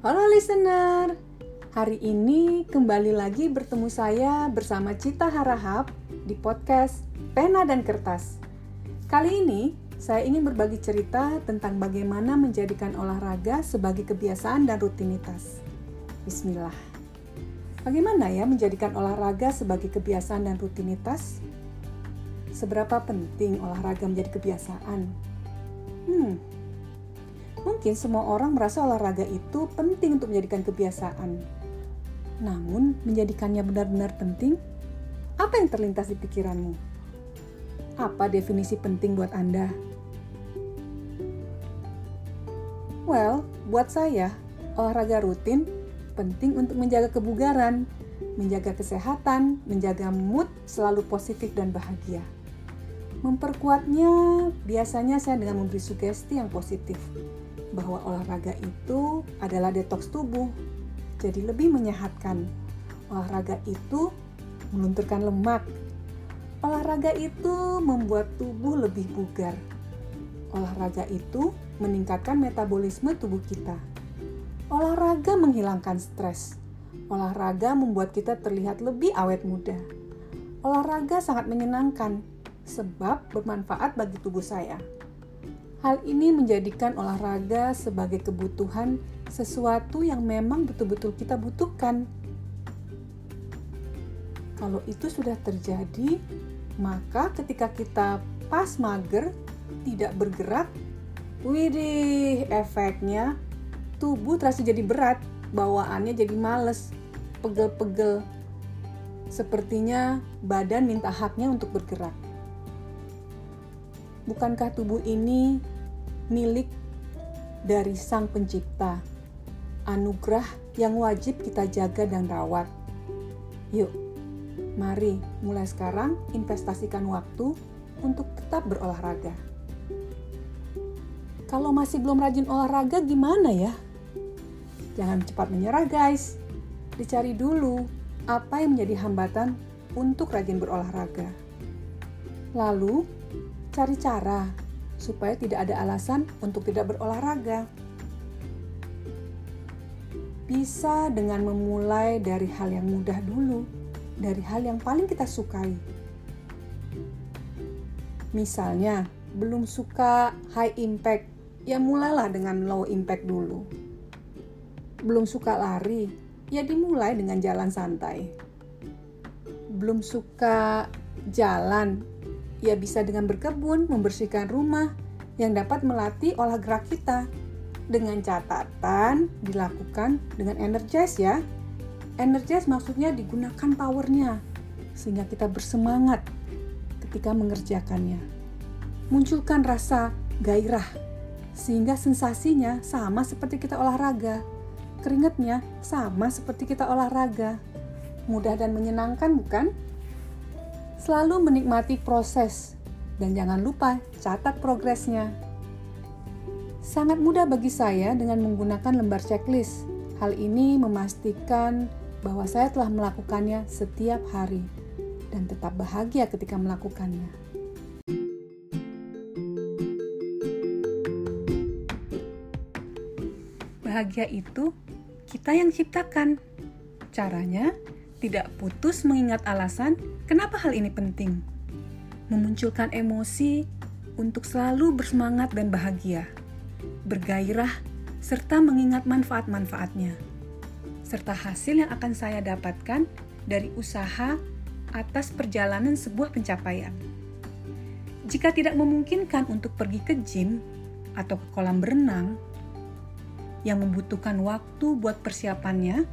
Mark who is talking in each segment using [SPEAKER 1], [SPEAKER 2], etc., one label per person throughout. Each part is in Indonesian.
[SPEAKER 1] Halo listener, hari ini kembali lagi bertemu saya bersama Cita Harahap di podcast Pena dan Kertas. Kali ini saya ingin berbagi cerita tentang bagaimana menjadikan olahraga sebagai kebiasaan dan rutinitas. Bismillah. Bagaimana ya menjadikan olahraga sebagai kebiasaan dan rutinitas? Seberapa penting olahraga menjadi kebiasaan? Hmm, Mungkin semua orang merasa olahraga itu penting untuk menjadikan kebiasaan. Namun, menjadikannya benar-benar penting, apa yang terlintas di pikiranmu? Apa definisi penting buat Anda? Well, buat saya, olahraga rutin penting untuk menjaga kebugaran, menjaga kesehatan, menjaga mood selalu positif dan bahagia. Memperkuatnya biasanya saya dengan memberi sugesti yang positif bahwa olahraga itu adalah detoks tubuh, jadi lebih menyehatkan. Olahraga itu melunturkan lemak. Olahraga itu membuat tubuh lebih bugar. Olahraga itu meningkatkan metabolisme tubuh kita. Olahraga menghilangkan stres. Olahraga membuat kita terlihat lebih awet muda. Olahraga sangat menyenangkan sebab bermanfaat bagi tubuh saya. Hal ini menjadikan olahraga sebagai kebutuhan sesuatu yang memang betul-betul kita butuhkan. Kalau itu sudah terjadi, maka ketika kita pas mager, tidak bergerak, widih, efeknya tubuh terasa jadi berat, bawaannya jadi males, pegel-pegel. Sepertinya badan minta haknya untuk bergerak. Bukankah tubuh ini milik dari Sang Pencipta? Anugerah yang wajib kita jaga dan rawat. Yuk, mari mulai sekarang investasikan waktu untuk tetap berolahraga. Kalau masih belum rajin olahraga, gimana ya? Jangan cepat menyerah, guys. Dicari dulu apa yang menjadi hambatan untuk rajin berolahraga. Lalu, cari cara supaya tidak ada alasan untuk tidak berolahraga. Bisa dengan memulai dari hal yang mudah dulu, dari hal yang paling kita sukai. Misalnya, belum suka high impact, ya mulailah dengan low impact dulu. Belum suka lari, ya dimulai dengan jalan santai. Belum suka jalan, ia bisa dengan berkebun, membersihkan rumah, yang dapat melatih olah gerak kita. Dengan catatan dilakukan dengan energize ya. Energize maksudnya digunakan powernya, sehingga kita bersemangat ketika mengerjakannya. Munculkan rasa gairah, sehingga sensasinya sama seperti kita olahraga. Keringatnya sama seperti kita olahraga. Mudah dan menyenangkan bukan? Selalu menikmati proses dan jangan lupa catat progresnya. Sangat mudah bagi saya dengan menggunakan lembar checklist. Hal ini memastikan bahwa saya telah melakukannya setiap hari dan tetap bahagia ketika melakukannya. Bahagia itu kita yang ciptakan. Caranya tidak putus mengingat alasan kenapa hal ini penting. Memunculkan emosi untuk selalu bersemangat dan bahagia, bergairah, serta mengingat manfaat-manfaatnya, serta hasil yang akan saya dapatkan dari usaha atas perjalanan sebuah pencapaian. Jika tidak memungkinkan untuk pergi ke gym atau ke kolam berenang yang membutuhkan waktu buat persiapannya,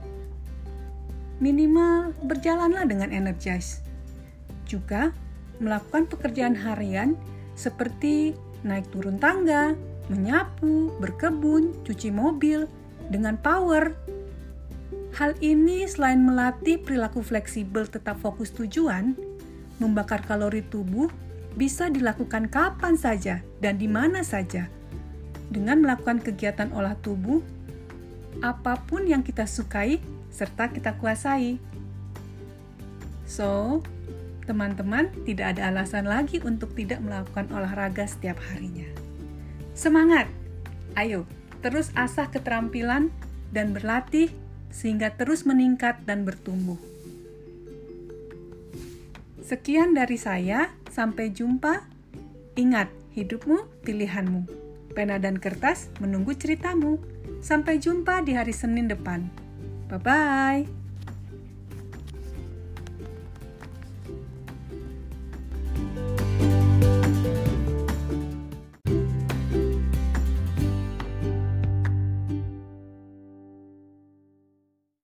[SPEAKER 1] minimal berjalanlah dengan energize. Juga melakukan pekerjaan harian seperti naik turun tangga, menyapu, berkebun, cuci mobil dengan power. Hal ini selain melatih perilaku fleksibel tetap fokus tujuan, membakar kalori tubuh bisa dilakukan kapan saja dan di mana saja. Dengan melakukan kegiatan olah tubuh, apa pun yang kita sukai serta kita kuasai. So, teman-teman tidak ada alasan lagi untuk tidak melakukan olahraga setiap harinya. Semangat! Ayo, terus asah keterampilan dan berlatih sehingga terus meningkat dan bertumbuh. Sekian dari saya, sampai jumpa. Ingat, hidupmu pilihanmu. Pena dan kertas menunggu ceritamu. Sampai jumpa di hari Senin depan. Bye bye.